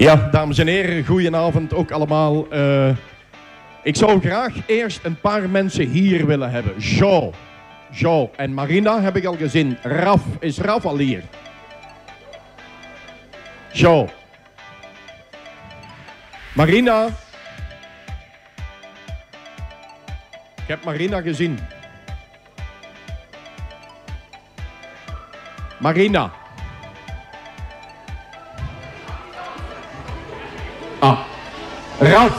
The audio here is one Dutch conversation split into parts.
Ja, dames en heren, goedenavond ook allemaal. Uh, ik zou graag eerst een paar mensen hier willen hebben. Jean, Jean en Marina heb ik al gezien. Raf, is Raf al hier? Jean. Marina. Ik heb Marina gezien. Marina. Ah. Ralf.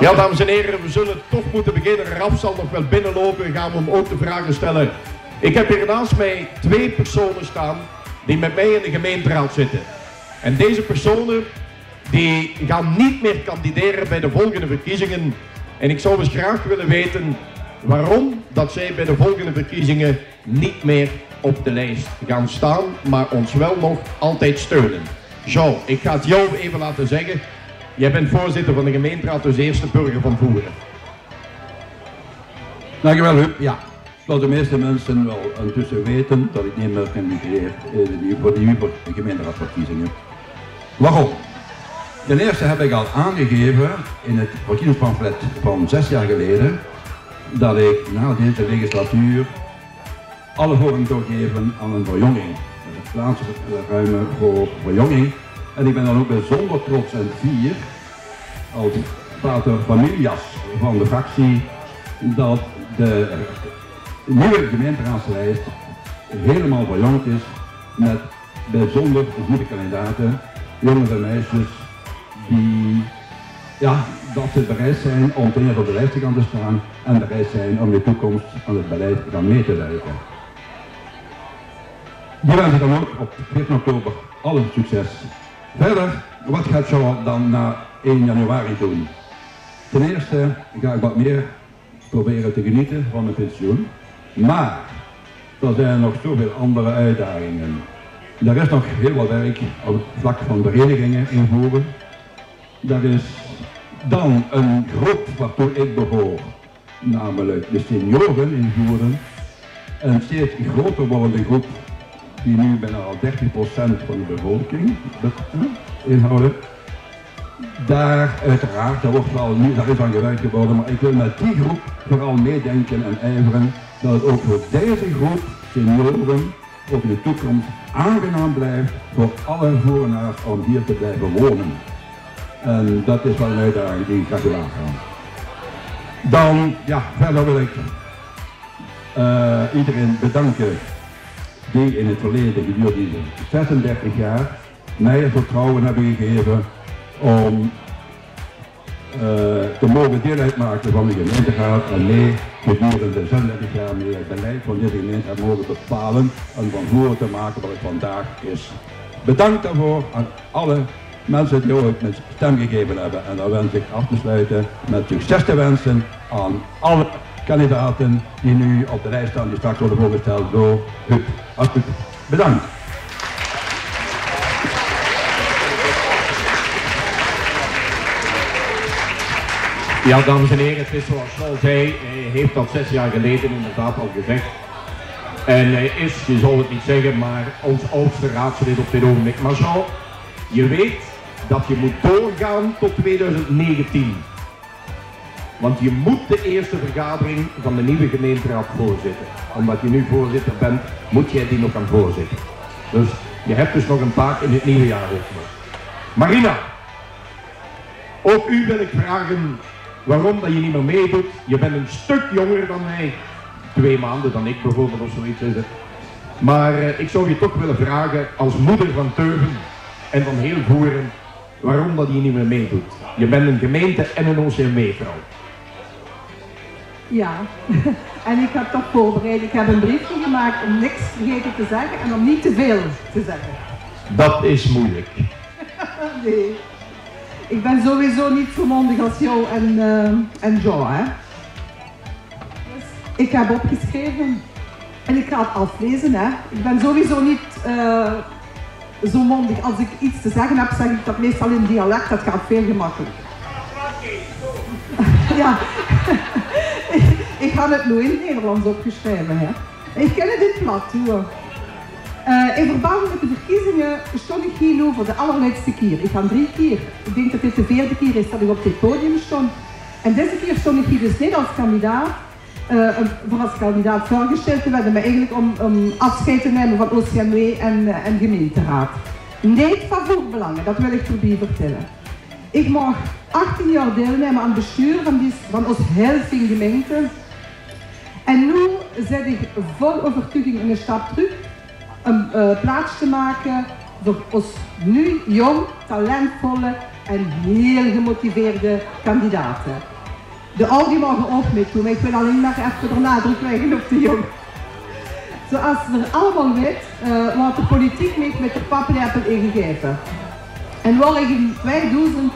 Ja, dames en heren, we zullen toch moeten beginnen. Ralf zal nog wel binnenlopen. Gaan we hem ook de vragen stellen. Ik heb hier naast mij twee personen staan die met mij in de gemeenteraad zitten. En deze personen die gaan niet meer kandideren bij de volgende verkiezingen. En ik zou dus graag willen weten waarom dat zij bij de volgende verkiezingen niet meer op de lijst gaan staan, maar ons wel nog altijd steunen. Jean, ik ga het jou even laten zeggen. Jij bent voorzitter van de gemeenteraad, dus eerste burger van Voeren. Dankjewel, Huub. Ja, zoals de meeste mensen wel intussen weten, dat ik niet meer kandideer voor de nieuwe gemeenteraadverkiezingen. Waarom? Ten eerste heb ik al aangegeven in het verkiezingspamflet van zes jaar geleden dat ik na deze legislatuur alle voorrang zou geven aan een verjonging. Er plaats ruime voor verjonging. En ik ben dan ook bijzonder trots en fier als pater familias van de fractie dat de nieuwe gemeenteraadslijst helemaal verjongd is met bijzonder goede kandidaten, jongens en meisjes die ja, dat ze bereid zijn om op de lijst te gaan staan en bereid zijn om de toekomst aan het beleid te mee te werken. Die wens ik dan ook op 14 oktober alle succes. Verder, wat gaat Jean dan na 1 januari doen? Ten eerste ga ik wat meer proberen te genieten van mijn pensioen. Maar er zijn nog zoveel andere uitdagingen. Er is nog heel wat werk op het vlak van verenigingen invoeren. Er is dan een groep waartoe ik behoor, namelijk de senioren invoeren. Een steeds groter wordende groep die nu bijna al 30% van de bevolking inhouden. Daar uiteraard, daar, wordt wel nu, daar is aan gewerkt geworden, maar ik wil met die groep vooral meedenken en ijveren dat het ook voor deze groep senioren ook in de toekomst aangenaam blijft voor alle voornaars om hier te blijven wonen. En dat is wel een uitdaging die ik graag aangaan. Dan, ja, verder wil ik uh, iedereen bedanken die in het verleden gedurende 36 jaar mij het vertrouwen hebben gegeven om uh, te mogen deel uitmaken van de gemeenteraad en mee gedurende 36 jaar mee het beleid van deze gemeente mogen bepalen en van voren te maken wat het vandaag is. Bedankt daarvoor aan alle mensen die ooit met stem gegeven hebben en dan wens ik af te sluiten met succes te wensen aan alle kandidaten die nu op de lijst staan, die straks worden voorgesteld door Huub. Hartelijk bedankt. Ja, dames en heren, het is zoals Paul zei, hij heeft dat zes jaar geleden inderdaad al gezegd. En hij is, je zal het niet zeggen, maar ons oudste raadslid op dit ogenblik. Maar zo, je weet dat je moet doorgaan tot 2019. Want je moet de eerste vergadering van de nieuwe gemeenteraad voorzitten. Omdat je nu voorzitter bent, moet jij die nog gaan voorzitten. Dus je hebt dus nog een paar in het nieuwe jaar Marina, ook u wil ik vragen waarom dat je niet meer meedoet. Je bent een stuk jonger dan mij. Twee maanden dan ik bijvoorbeeld of zoiets is het. Maar eh, ik zou je toch willen vragen als moeder van Teuven en van heel Voeren, waarom dat je niet meer meedoet. Je bent een gemeente en een OCMW-vrouw. Ja, en ik heb toch voorbereid. Ik heb een briefje gemaakt om niks vergeten te zeggen en om niet te veel te zeggen. Dat is moeilijk. nee. Ik ben sowieso niet zo mondig als jou en, uh, en Jo, hè. Dus ik heb opgeschreven en ik ga het aflezen, hè. Ik ben sowieso niet uh, zo mondig. Als ik iets te zeggen heb, zeg ik dat meestal in dialect. Dat gaat veel gemakkelijker. ja. Ik ga het nu in het Nederlands opgeschreven, hè. Ik ken in plat, hoor. Uh, in verband met de verkiezingen stond ik hier nu voor de allerlaatste keer. Ik ga drie keer. Ik denk dat dit de vierde keer is dat ik op dit podium stond. En deze keer stond ik hier dus niet als kandidaat, uh, voor als kandidaat voorgesteld te werden, maar eigenlijk om, afscheid te nemen van OCMW en, uh, en gemeenteraad. Niet van voorbelangen, dat wil ik voorbij vertellen. Ik mag 18 jaar deelnemen aan het bestuur van, die, van ons Helsing gemeente. En nu zet ik vol overtuiging in de stap terug een uh, plaats te maken voor ons nu jong, talentvolle en heel gemotiveerde kandidaten. De oude mogen ook meedoen, maar ik wil alleen maar even de nadruk leggen op de jong. Zoals we allemaal weet, uh, wordt de politiek niet met de paplepel ingegeven. En waar ik in 2000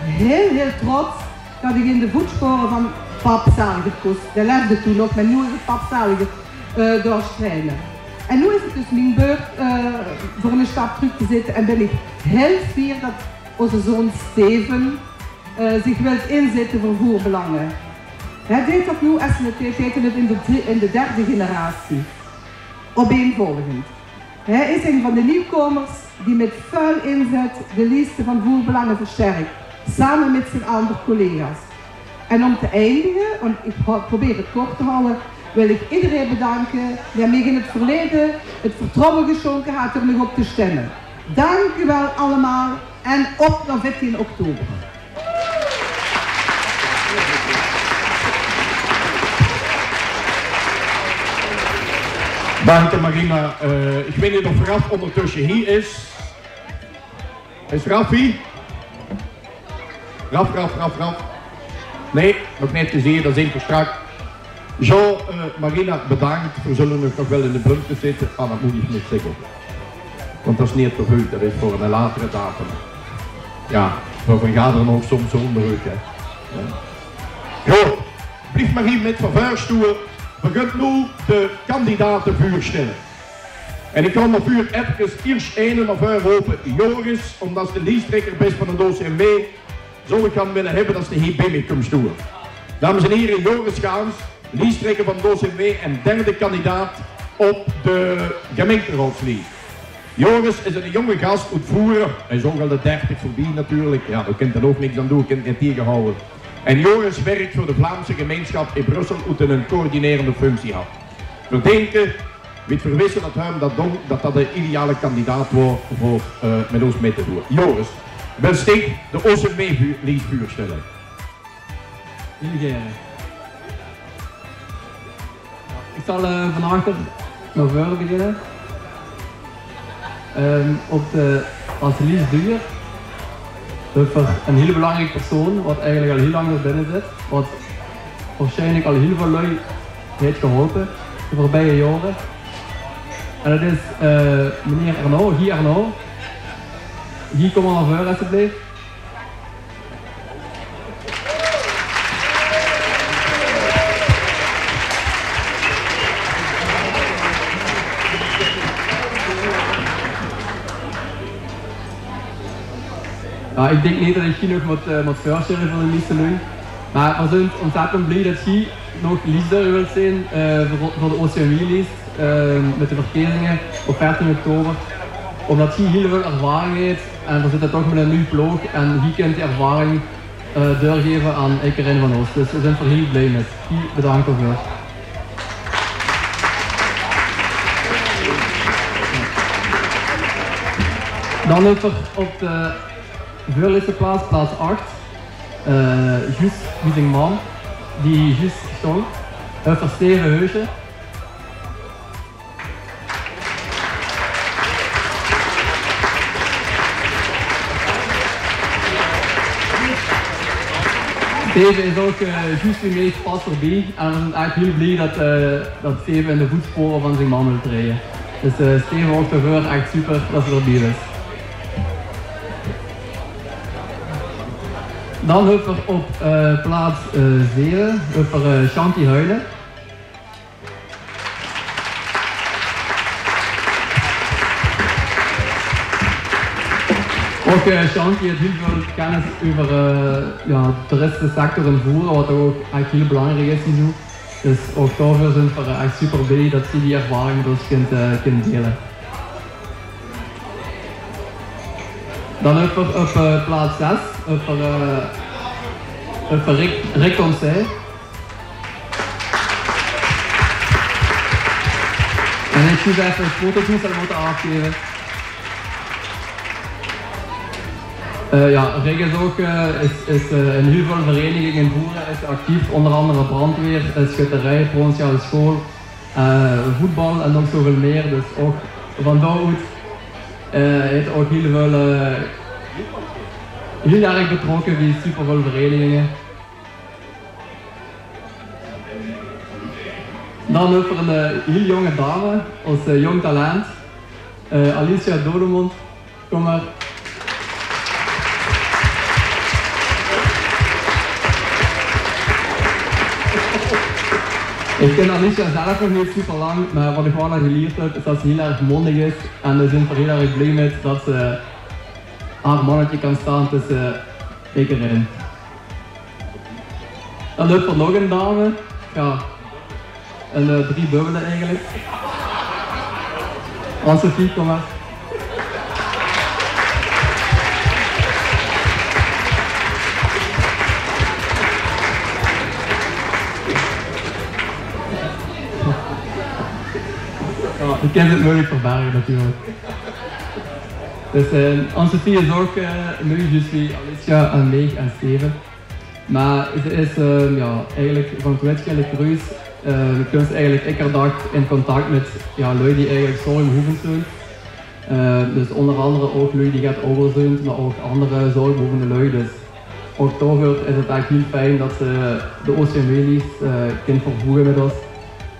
heel, heel trots dat ik in de voetsporen van Pap Zaliger koos. De leefde toen nog, maar nu is het Pap Zaliger uh, doorstrijden. En nu is het dus mijn beurt uh, voor een stap terug te zitten en ben ik heel fier dat onze zoon Steven uh, zich wil inzetten voor voerbelangen. Hij deed dat nu SNT, deed het in de, de derde generatie. Opeenvolgend. Hij is een van de nieuwkomers die met vuil inzet de lijsten van voerbelangen versterkt, samen met zijn andere collega's. En om te eindigen, want ik probeer het kort te houden, wil ik iedereen bedanken die mij in het verleden het vertrouwen geschonken had om nog op te stemmen. Dank u wel allemaal en op naar 14 oktober. Dank je Marina. Uh, ik weet niet of Raf ondertussen hier is. Is Raffi? Raf, Raf, Raf, Raf. Nee, nog niet te zien, dat is even strak. Zo, uh, Marina, bedankt. We zullen nog wel in de bunker zitten. Ah, dat moet ik niet zeggen. Want dat is niet verheugd, dat is voor een latere datum. Ja, gaat er nog soms onderhoek, hè. Ja. Goed, blijf maar hier met van vuurstoelen. We gaan nu de kandidaten vuurstellen. En ik kan op vuur even eerst een naar vuur open. Joris, omdat de lijsttrekker best van de OCMW, zou ik gaan willen hebben dat ze hier komt doen. Dames en heren, Joris Gaans, lijsttrekker van de OCMW en derde kandidaat op de gemeenteraadslijst. Joris is een jonge gast, voeren. Hij is ook al de 30 voorbij natuurlijk. Ja, daar kunt er ook niks aan doen, kunt het tegenhouden. En Joris werkt voor de Vlaamse gemeenschap in Brussel uit een coördinerende functie had. Verdenken, weet verwissen dat hem dat, dat dat de ideale kandidaat wordt voor uh, met ons mee te doen. Joris, steek de OCMW-leesvuur stellen. Jullie Ik zal uh, van achter naar voren beginnen. Um, op de, liefduur voor een heel belangrijk persoon, wat eigenlijk al heel lang er binnen zit, wat waarschijnlijk al heel veel lui heeft geholpen de voorbije jaren. En dat is uh, meneer Arnaud, hier Arnaud. Hier kom maar naar voren alsjeblieft. Ja, ik denk niet dat ik hier nog wat, uh, wat voorstellen voor de Liefste doen. Maar we zijn ontzettend blij dat je nog leader wilt zijn uh, voor, de OCMW-lijst uh, met de verkiezingen op 14 oktober. Omdat je heel veel ervaring heeft en we zitten toch met een nieuw ploeg en je kunt die ervaring uh, doorgeven aan iedereen van ons. Dus we zijn er heel blij met. Bedankt ervoor. Dan over op de voorlaatste plaats, plaats 8. Uh, Guus Wiesingman, die Guus stond. Over Steven Heusje. Steven is ook uh, juist weer mee pas voorbij en zijn echt heel blij dat, uh, dat Steven in de voetsporen van zijn man wil treden. Dus uh, Steven ook ervoor echt super dat ze erbij is. Dan hebben we op plaats uh, 7 hebben we Shanti Huilen. Ook erstaunt heeft heel veel kennis over de ja, den Rest des Sektoren vor, aber auch ein viel kleinere Gäste sucht. Dus ook daarvoor zijn we super blij dat ze die ervaring met ons delen. Dan even op plaats 6, op, uh, Rick, Rick Onzij. En ik zie even een foto's moeten afgeven. Uh, ja, Rick is ook uh, is, is, uh, in heel veel verenigingen in Boeren is actief, onder andere brandweer, schutterij, provinciale school, voetbal en nog zoveel meer. Dus ook van daaruit heeft ook heel veel, heel erg betrokken bij superveel verenigingen. Dan over een heel jonge dame, als jong talent, Alicia Dodemond. Kom maar. Ik ken Alicia zelf nog niet super lang, maar wat ik gewoon al geleerd heb, is dat ze heel erg mondig is. En we zijn er heel erg blij mee dat ze haar mannetje kan staan tussen ik erin. Dan loopt er nog een dame. Ja, een uh, drie bubbelen eigenlijk. Anne-Sophie, kom maar. Ik ken het moeilijk verbergen natuurlijk. Dus uh, Anne-Sophie is ook uh, nu, Alicia en Leeg en Steven. Maar ze is uh, ja, eigenlijk van Kwetsgele Cruise, uh, kunst eigenlijk iedere dag in contact met ja, lui die eigenlijk zorgbehoevend zijn. Uh, dus onder andere ook lui die gaat overzeunt, maar ook andere zorgbehoevende lui. Dus ook daarvoor is het eigenlijk heel fijn dat ze de OCMW-lies uh, kind vervoegen met ons.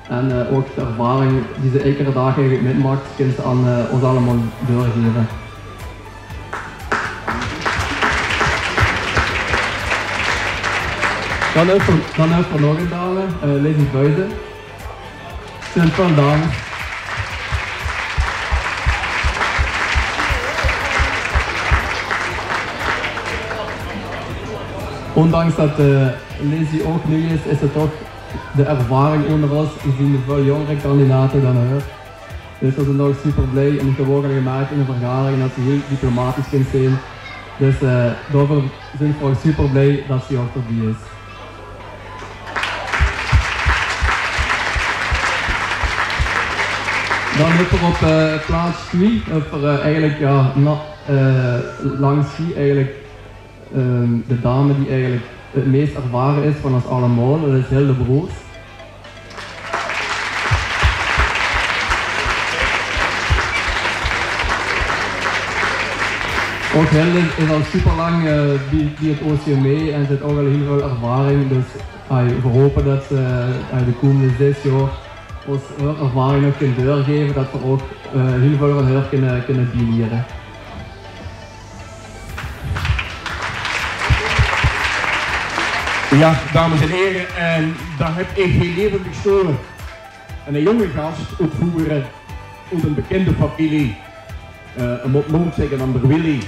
En uh, ook de ervaring die ze iedere dag eigenlijk metmaakt, kunnen ze aan uh, ons allemaal doorgeven. Dan heeft er, dan nog een dame, uh, Lizzie Buiten. Van dames. Ondanks dat uh, Lizzie ook nieuw is, is het toch de ervaring onder ons. Zien veel jongere kandidaten dan haar. Dus we zijn nog super blij en ik heb ook al gemaakt in de vergadering dat ze heel diplomatisch kunt zijn. Dus uh, daarvoor zijn we super blij dat ze ook erbij is. Dan hebben we op uh, plaats 2 hebben we uh, eigenlijk ja, langs die eigenlijk um, de dame die eigenlijk het meest ervaren is van ons allemaal, dat is Hilde Broers. Ook Hilde is al super lang uh, die, het OCM mee en zit ook al heel veel ervaring, dus uh, we hopen dat ze uh, de komende zes jaar ons ervaring nog kunnen doorgeven, dat we ook heel veel van haar kunnen, kunnen. Ja, dames en heren, en daar heb ik heel leven gestoren. En een jonge gast opvoeren uit een bekende familie. Uh, een nooit zeggen dan de Willy.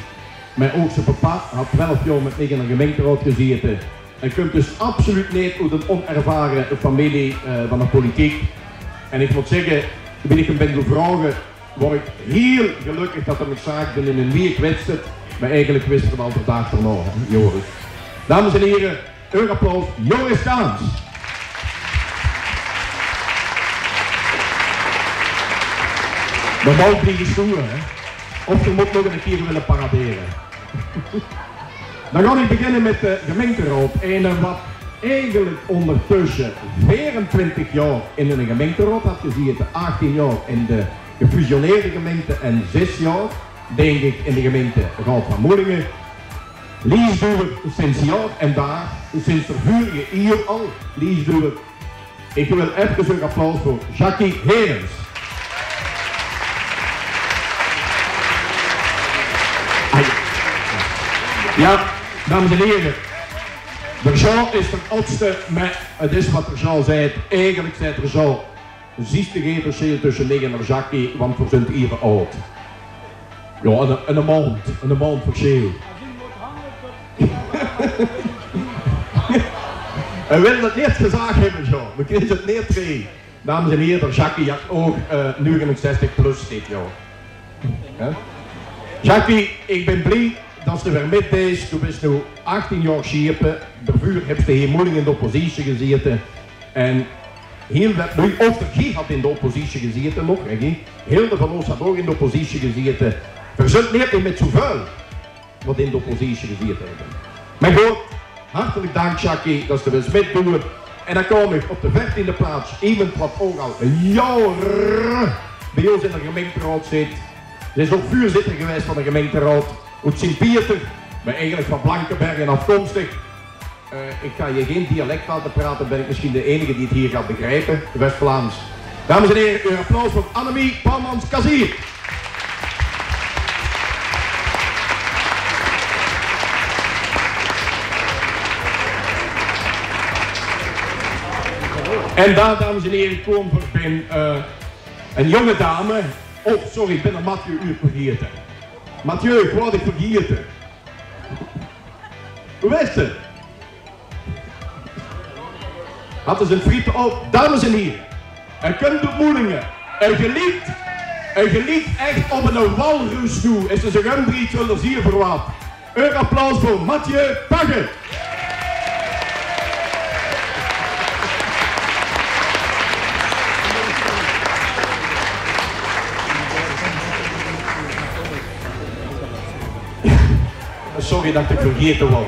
Ook zijn papa had 12 jaar met mij in een gemeenteraad gezeten. En komt dus absoluut niet uit een onervaren familie uh, van de politiek. En ik moet zeggen, toen ik hem ben vragen, word ik heel gelukkig dat er met zaak ben in een week wedstrijd. Maar eigenlijk wisten we al de dag erna, Joris. Dames en heren, een applaus, Joris Kaans. De bal vliegen stoelen, hè. Of je moet nog een keer willen paraderen. Dan ga ik beginnen met de gemeenteraad. En wat eigenlijk ondertussen 24 jaar in een gemeenteraad had gezien, 18 jaar in de gefusioneerde gemeente en 6 jaar, denk ik, in de gemeente Raad van Moelingen. Lies door sinds jaar en daar, sinds de vorige hier al, Lies door. Ik wil even een applaus voor Jackie Herens. Ja, dames en heren. De Jean is de oudste, maar het is wat de Jean zei. Eigenlijk zei de Jean, ziet de geen verschil tussen mij en Jackie, want we zijn hier oud. Ja, en een, en een maand, en een maand verschil. We willen het niet gezegd hebben, Jean. We kunnen het niet twee. Dames en heren, de Jackie had ook uh, 69 plus dit jaar. Ja? Jackie, ik ben blij dat ze weer met is. Toen is nu 18 jaar schiepen. Daarvoor heb je hier moeilijk in de oppositie gezeten. En heel wat nu, of de had in de oppositie gezeten nog, hè? Heel de van ons had ook in de oppositie gezeten. Zijn niet met zoveel wat in de oppositie gezeten hebben. Maar goed, hartelijk dank Jackie dat ze er eens met doen. En dan kom ik op de 14e plaats iemand wat ook al jaren bij ons in de gemeenteraad zit. Ze is ook vuurzitter geweest van de gemeenteraad. Uit Sint-Pieter, maar eigenlijk van Blankenbergen afkomstig. Uh, ik ga je geen dialect laten praten, ben ik misschien de enige die het hier gaat begrijpen, West-Vlaams. Dames en heren, een applaus voor Annemie Palmans-Kazier. En daar, dames en heren, kom voor ben uh, een jonge dame. Oh, sorry, ik ben een Mathieu u vergeten. Mathieu, ik word ik vergeten. Hoe is het? Hadden ze een frieten op. Dames en heren, er kunt bemoelingen. Er geliefd, er geliefd echt op een walrus toe. Is er een rumbriet zullen hier verwacht. Een applaus voor Mathieu Pagge. Sorry dat ik vergeten word.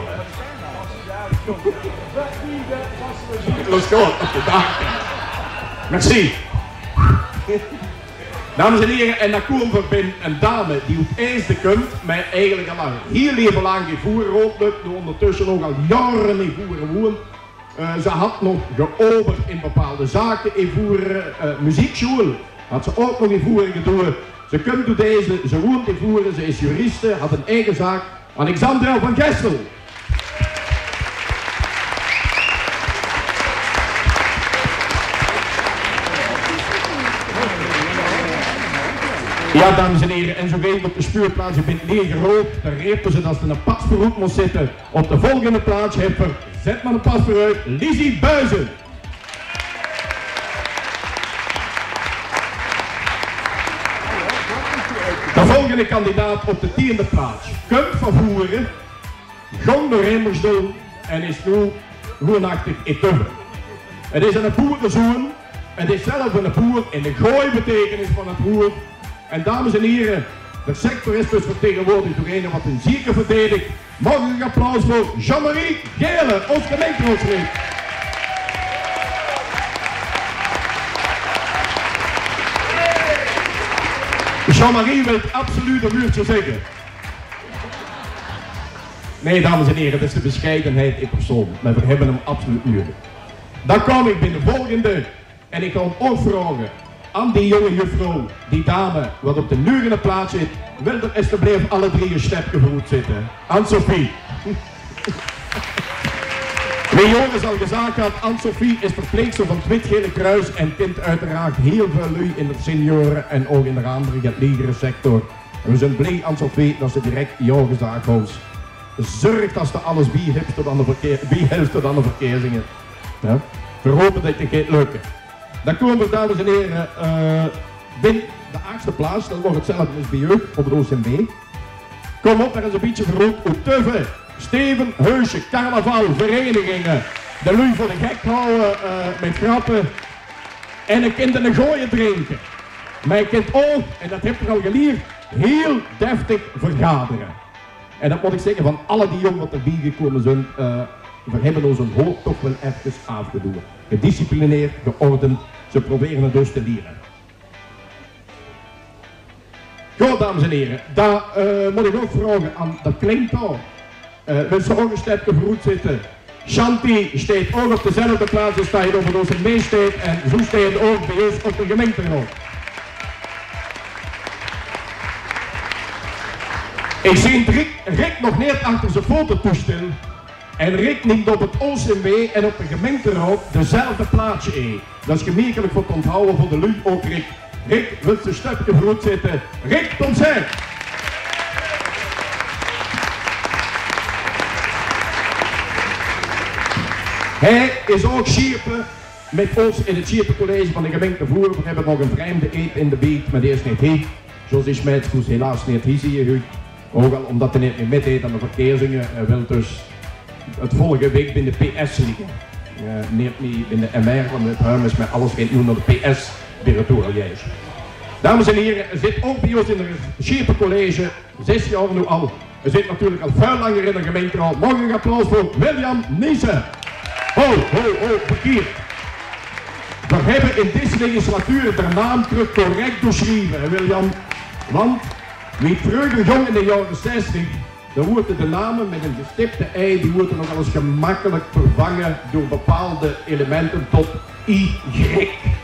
Los goed, Merci. Dames en heren, en dan komen we bij een dame die het eerste komt, maar eigenlijk al heel leven lang gevoerd rondloopt, die ondertussen ook al jaren in voeren woont. Uh, ze had nog geoverd in bepaalde zaken in voeren, uh, muziekschool had ze ook nog in voeren gedaan. Ze komt door deze, ze woont in voeren, ze is juriste, had een eigen zaak. Alexandra van Gestel. Ja, dames en heren, en zo weet op de spuurplaats, je bent neergerookt, dan repen ze dat ze een pas vooruit moet zitten. Op de volgende plaats heeft er, zet maar een pas vooruit, Lizzie Buizen. Volgende kandidaat op de tiende plaats. Kunt vervoeren, gang de remmers doen en is nu in Tubbe. Het is een boerenzoon, het is zelf een boer in de gooi betekenis van het boer. En dames en heren, de sector is dus vertegenwoordigd door een wat een zieke verdedigt. Een applaus voor Jean-Marie Gele, ons gemeenteraadslid. Jean-Marie wil absoluut een uurtje zeggen. Nee, dames en heren, dat is de bescheidenheid in persoon. Maar we hebben hem absoluut nodig. Dan kom ik binnen de volgende. En ik kan ook vragen aan die jonge juffrouw, die dame, wat op de nugende plaats zit. Wil er alsjeblieft alle drie een stepje zitten. Anne-Sophie. Wie jongens al gezegd had, Anne-Sophie is verpleegster van het Wit-Gele Kruis en kent uiteraard heel veel lui in de senioren en ook in de andere sector. we zijn blij, Anne-Sophie, dat ze direct jouw gezegd heeft. Zorg dat ze alles tot aan de, tot aan de verkiezingen. Ja? We hopen dat het gaat lukken. Dan komen we, dames en heren, uh, binnen de achtste plaats. Dat wordt hetzelfde als bij u op het OCMB. Kom op, er is een beetje verrood op Tuve. Steven Heusje, carnaval, verenigingen. De lui voor de gek houden uh, met grappen. En een kind in een gooien drinken. Je kunt ook, en dat heb je al geleerd, heel deftig vergaderen. En dat moet ik zeggen van alle die jongen wat erbij gekomen zijn, uh, we hebben ons een hoop toch wel even afgedoen. Gedisciplineerd, geordend, ze proberen het dus te leren. Goed, dames en heren, daar uh, moet ik ook vragen aan, dat klinkt. Ze ook een stapje vooruit zitten. Shanti staat ook op dezelfde plaats als hij over onze meesteed en zo staat ook bij ons op de gemeenteraad. Ik zie Rick, nog net achter zijn fototoestel en Rick neemt op het OCMW en op de gemeenteraad dezelfde plaatsje in. Dat is gemakkelijk voor het onthouden van de lui ook Rick. Rick wil zijn stapje vooruit zitten. Rick, tot zijn! Hij is ook Schierpen met ons in het Schierpen College van de gemeente Voer. We hebben nog een vreemde eet in de beat, maar die is niet hier. Josie Smets, is helaas niet hier, je Ook al omdat hij niet meer meedeed aan de verkiezingen, hij wil dus het volgende week binnen de PS liggen. Uh, neemt niet in de MR, want het ruim is met alles geen nu naar de PS directoriërs. Dames en heren, er zit ook bij ons in het Schiepen College, zes jaar nu al. Er zit natuurlijk al veel langer in de gemeenteraad. Morgen een applaus voor William Niesen. Ho, ho, ho, verkeerd. We hebben in deze legislatuur de naam terug correct beschreven, William. Want wie vroeger jong in de jaren 60, dan worden de namen met een gestipte ei, die worden nog eens gemakkelijk vervangen door bepaalde elementen tot Y.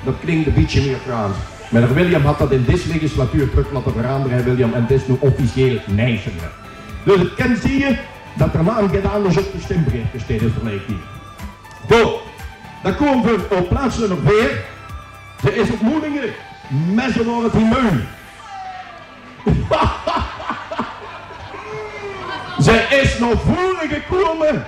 Dat klinkt een beetje meer Frans. Maar William had dat in deze legislatuur terug laten veranderen, William, en het is nu officieel Nijsender. Dus het kan zie je dat er naam gedaan is op de stembericht gesteld is verleden. Goed, dan komen we op plaats nummer 4. Ze is op z'n het Himeun. Ze is nog vroeger gekomen.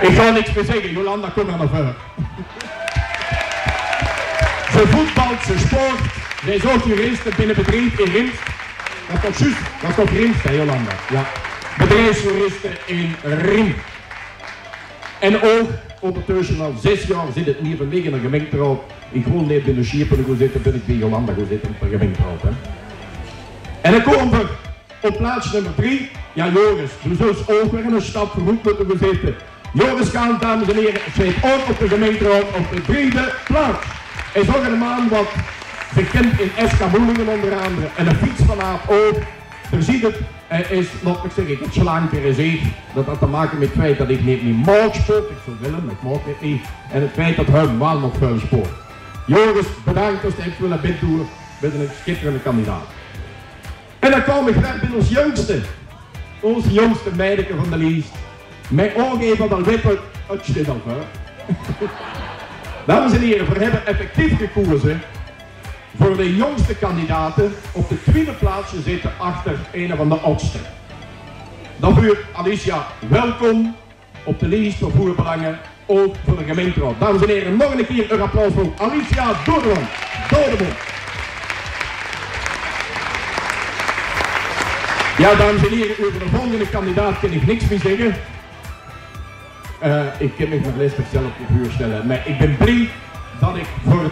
Ik ga niks meer zeggen, Jolanda, kom er naar voren. Ze voetbalt, ze sport, ze is ook jurist binnen bedrijf in Rims. Dat is toch juist, dat is toch Rims, hè Jolanda? Ja. Bedrijfsjuristen in Rim. En ook ondertussen al zes jaar zit het niet van in de gemeenteraad. Ik gewoon niet binnen Schiepen gaan zitten, ben ik bij Jolanda gaan zitten op de gemeenteraad. Hè. En dan komen we op plaats nummer drie. Ja, Joris, we zullen ook weer een stap vooruit moeten zitten. Joris Kaan, dames en heren, zit ook op de gemeenteraad op de derde plaats. Is ook een man wat gekend in SK Moelingen onder andere. En een fiets vanavond ook. Ziet het, hij is, laat ik zeggen, het slanker is ik. Dat had te maken met het feit dat ik niet meer mag sport. Ik zou willen, ik mag het niet. En het feit dat hij wel nog veel sport. Joris, bedankt als je willen bid doen. Met een schitterende kandidaat. En dan kom ik graag bij ons jongste. Onze jongste meideke van de lijst. Mijn van al wippen uit Dames en heren, we hebben effectief gekozen voor de jongste kandidaten op de tweede plaatsje zitten achter een van de oudste. Dan u Alicia, welkom op de lijst voor voerbelangen, ook voor de gemeenteraad. Dames en heren, nog een keer een applaus voor Alicia. Doordeman. Ja, dames en heren, over de volgende kandidaat kan ik niks meer zeggen. Uh, ik kan me verlistig zelf op de vuur stellen, maar ik ben blij dat ik voor de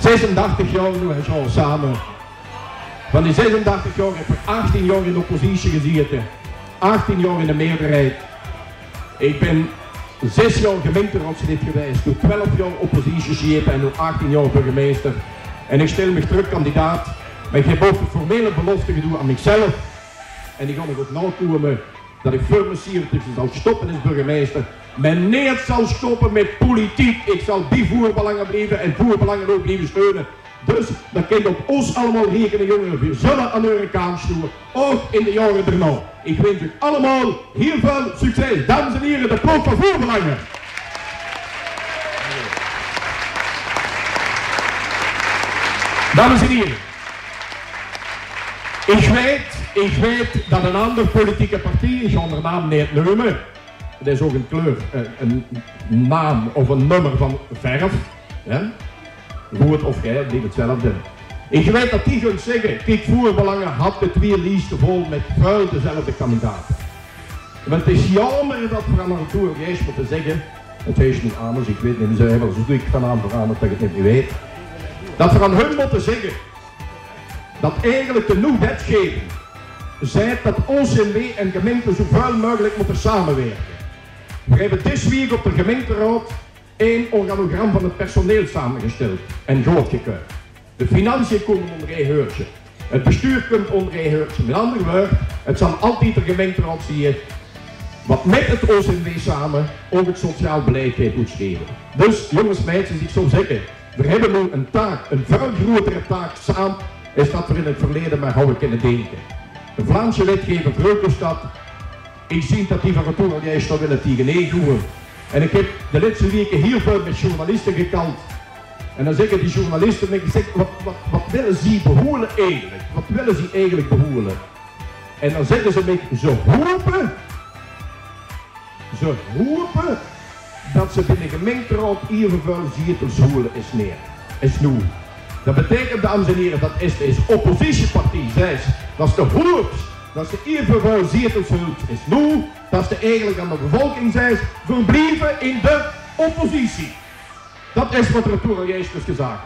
86 jaar nu zo samen. Van die 86 jaar heb ik 18 jaar in de oppositie gezeten. 18 jaar in de meerderheid. Ik ben 6 jaar gemeenteraadslid geweest, toen 12 jaar oppositie en nu 18 jaar burgemeester. En ik stel me terug kandidaat. Maar ik heb ook de formele belofte gedaan aan mezelf. En die ga ik ook nakomen dat ik voor mijn zal stoppen als burgemeester. Meneer zal stoppen met politiek. Ik zal die voerbelangen blijven en voerbelangen ook blijven steunen. Dus dat kent op ons allemaal rekenen, jongeren. We zullen aan kant stoelen, ook in de jaren erna. Ik wens u allemaal heel veel succes. Dames en heren, de proef van voerbelangen. Dames en heren, ik weet, ik weet dat een andere politieke partij, de naam niet noemen, het is ook een kleur, eh, een, naam of een nummer van verf. Ja? Goed of jij, niet hetzelfde. Ik weet dat die gaan zeggen, kijk voerbelangen had de twee lijsten vol met vuil dezelfde kandidaten. Want het is jammer dat we aan een toer juist moeten zeggen, het is niet anders, ik weet niet, ze hebben zo ik vanavond veranderd dat ik het niet weet. Dat we aan hun moeten zeggen, dat eigenlijk de nieuwe wetgeving zei dat OCMW en gemeenten zo vuil mogelijk moeten samenwerken. We hebben deze week op de gemeenteraad één organogram van het personeel samengesteld en goedgekeurd. De financiën komen onder één heurtje. Het bestuur komt onder één heurtje. Met andere woorden, het zal altijd de gemeenteraad zien wat met het OCMW samen ook het sociaal beleid heeft geschreven. Dus jongens, meisjes, ik zou zeggen, we hebben nu een taak, een veel grotere taak samen, is dat we in het verleden maar houden kunnen denken. De Vlaamse wetgever Vreukelstad ik zie dat die van retour al juist zou willen tegen En ik heb de laatste weken heel veel met journalisten gekant. En dan zeggen die journalisten, ik zeg, wat, wat, wat willen ze behoelen eigenlijk? Wat willen ze eigenlijk behoelen? En dan zeggen ze ze hopen, ze hopen dat ze binnen gemeenteraad evenveel zetels hoelen is neer. Is nu. Dat betekent, dames en heren, dat is de oppositiepartij, zes. Dat is de. Dat de eerste ziet het is nu. Dat de eigenlijk aan de bevolking zegt, verblijven in de oppositie. Dat is wat er toen juist dus gezegd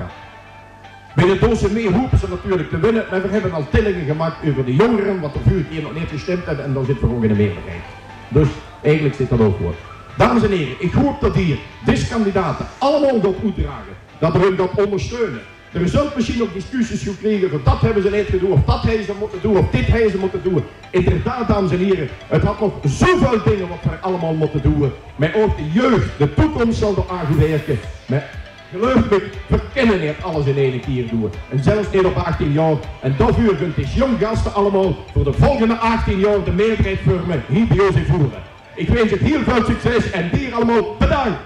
Bij de dozen mee hoepen ze natuurlijk te winnen, maar we hebben al tillingen gemaakt over de jongeren, wat er vuur hier nog niet gestemd hebben en dan zit er ook in de meerderheid. Dus eigenlijk zit dat ook voor. Dames en heren, ik hoop dat hier deze kandidaten allemaal dat uitdragen, dat hun dat ondersteunen. Er zult misschien ook discussies gekregen van dat hebben ze niet gedaan, of dat hebben ze moeten doen, of dit hebben ze moeten doen. Inderdaad, dames en heren, het had nog zoveel dingen wat we allemaal moeten doen. Maar ook de jeugd, de toekomst zal er aangewerken. Maar geloof me, we kunnen niet alles in één keer doen. En zelfs niet op 18 jaar. En daarvoor kunt deze jong gasten allemaal voor de volgende 18 jaar de meerderheid vormen hier bij ons voeren. Ik wens je heel veel succes en hier allemaal bedankt.